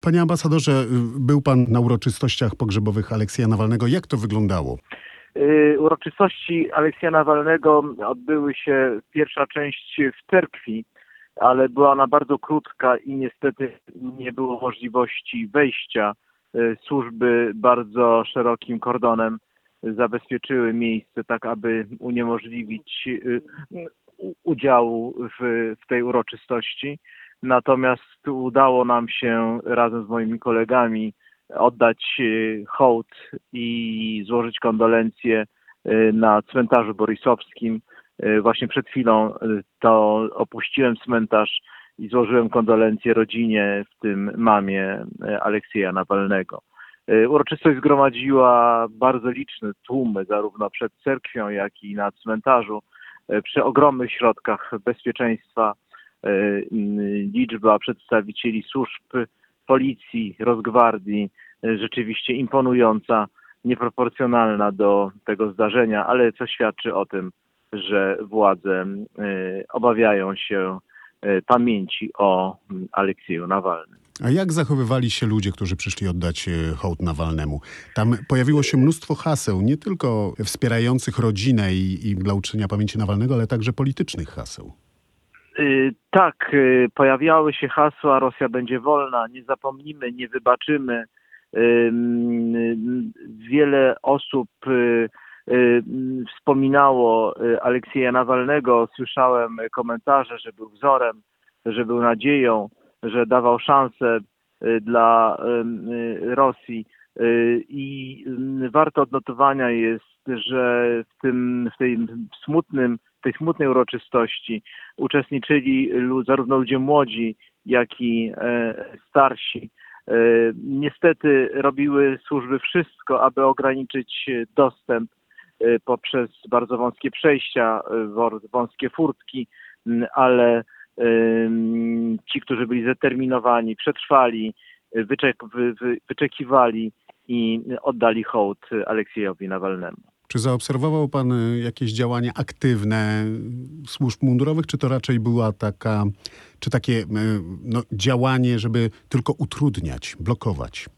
Panie ambasadorze, był pan na uroczystościach pogrzebowych Aleksja Nawalnego. Jak to wyglądało? Y, Uroczystości Aleksja Nawalnego odbyły się pierwsza część w cerkwi, ale była ona bardzo krótka i niestety nie było możliwości wejścia. Y, Służby bardzo szerokim kordonem zabezpieczyły miejsce tak, aby uniemożliwić y, udziału w, w tej uroczystości. Natomiast udało nam się razem z moimi kolegami oddać y, hołd i złożyć kondolencje y, na cmentarzu borisowskim. Y, Właśnie przed chwilą to opuściłem cmentarz i złożyłem kondolencje rodzinie, w tym mamie Aleksieja Nawalnego. Uroczystość zgromadziła bardzo liczne tłumy, zarówno przed cerkwią, jak i na cmentarzu, przy ogromnych środkach bezpieczeństwa. Y, Liczba przedstawicieli służb policji, rozgwardii, y, rzeczywiście imponująca, nieproporcjonalna do tego zdarzenia, ale co świadczy o tym, że władze y, obawiają się pamięci o Aleksieju Nawalnym. A jak zachowywali się ludzie, którzy przyszli oddać e, hołd Nawalnemu? Tam pojawiło się mnóstwo haseł, nie tylko wspierających rodzinę i, i dla uczczenia pamięci Nawalnego, ale także politycznych haseł. Y, Tak, y, pojawiały się hasła Rosja będzie wolna, nie zapomnimy, nie wybaczymy. Ym, ym, Wiele osób y, y, wspominało y, Aleksieja Nawalnego. Słyszałem komentarze, że był wzorem, że był nadzieją, że dawał szansę y, dla y, Rosji. Y, I warto odnotowania jest, że w tym, w tym smutnym, tej smutnej uroczystości uczestniczyli zarówno ludzie młodzi, jak i e, starsi. E, niestety robiły służby wszystko, aby ograniczyć dostęp e, poprzez bardzo wąskie przejścia, wąskie furtki, ale ci, którzy byli zdeterminowani, przetrwali, wyczek, wy, wy, wyczekiwali i oddali hołd Aleksiejowi Nawalnemu. Czy zaobserwował pan e, jakieś działania aktywne służb mundurowych, czy to raczej była taka, czy takie e, no, działanie, żeby tylko utrudniać, blokować?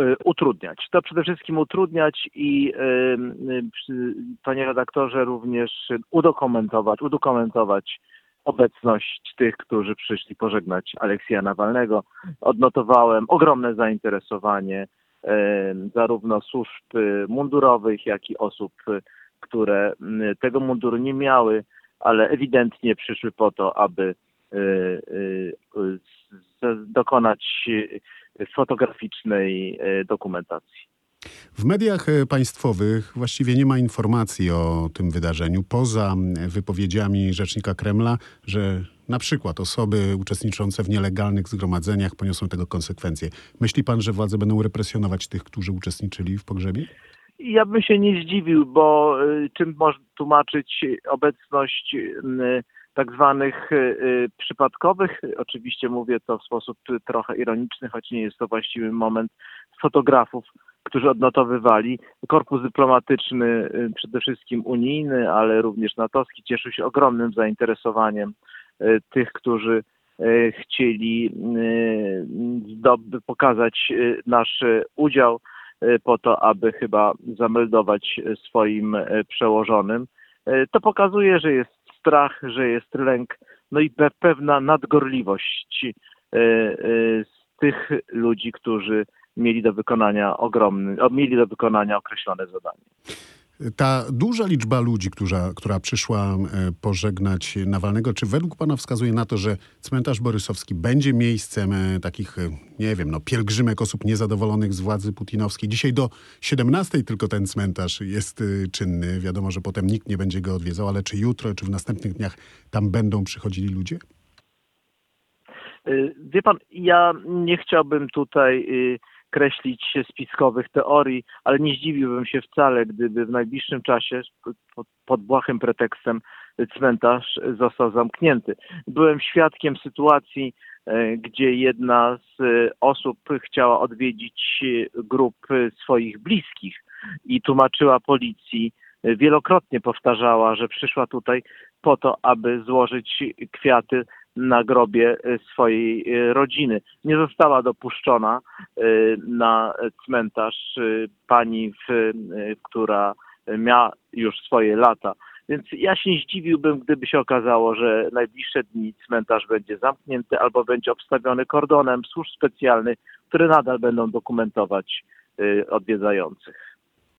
y, utrudniać. To przede wszystkim utrudniać i y, y, panie redaktorze również udokumentować, udokumentować obecność tych, którzy przyszli pożegnać Aleksja Nawalnego. Odnotowałem ogromne zainteresowanie y, zarówno służb y, mundurowych, jak i osób, y, które tego munduru nie miały, ale ewidentnie przyszły po to, aby y, dokonać fotograficznej dokumentacji. W mediach e, państwowych właściwie nie ma informacji o tym wydarzeniu, poza e, wypowiedziami rzecznika Kremla, że na przykład osoby uczestniczące w nielegalnych zgromadzeniach poniosą tego konsekwencje. Myśli pan, że władze będą represjonować tych, którzy uczestniczyli w pogrzebie? Ja bym się nie zdziwił, bo y, czym można tłumaczyć obecność y, tak zwanych y, przypadkowych, oczywiście mówię to w sposób trochę ironiczny, choć nie jest to właściwy moment, fotografów, którzy odnotowywali. Korpus dyplomatyczny, przede wszystkim unijny, ale również natowski, cieszył się ogromnym zainteresowaniem tych, którzy y, chcieli zdob- pokazać nasz udział po to, aby chyba zameldować swoim przełożonym. To pokazuje, że jest strach, że jest lęk, no i pe- pewna nadgorliwość z tych ludzi, którzy mieli do wykonania ogromny, mieli do wykonania określone zadanie. Ta duża liczba ludzi, która, która przyszła e, pożegnać Nawalnego, czy według pana wskazuje na to, że cmentarz borysowski będzie miejscem e, takich, e, nie wiem, no, pielgrzymek osób niezadowolonych z władzy putinowskiej? Dzisiaj do 17 tylko ten cmentarz jest czynny. Wiadomo, że potem nikt nie będzie go odwiedzał, ale czy jutro, czy w następnych dniach tam będą przychodzili ludzie? Wie pan, ja nie chciałbym tutaj kreślić spiskowych teorii, ale nie zdziwiłbym się wcale, gdyby w najbliższym czasie pod, błahym pretekstem cmentarz został zamknięty. Byłem świadkiem sytuacji, e, gdzie jedna z e, osób chciała odwiedzić e, grup swoich bliskich i tłumaczyła policji, wielokrotnie powtarzała, że przyszła tutaj po to, aby złożyć kwiaty na grobie e, swojej e, rodziny. Nie została dopuszczona e, na cmentarz pani, która miała już swoje lata. Więc ja się zdziwiłbym, gdyby się okazało, że najbliższe dni cmentarz będzie zamknięty albo będzie obstawiony kordonem służb specjalnych, które nadal będą dokumentować odwiedzających.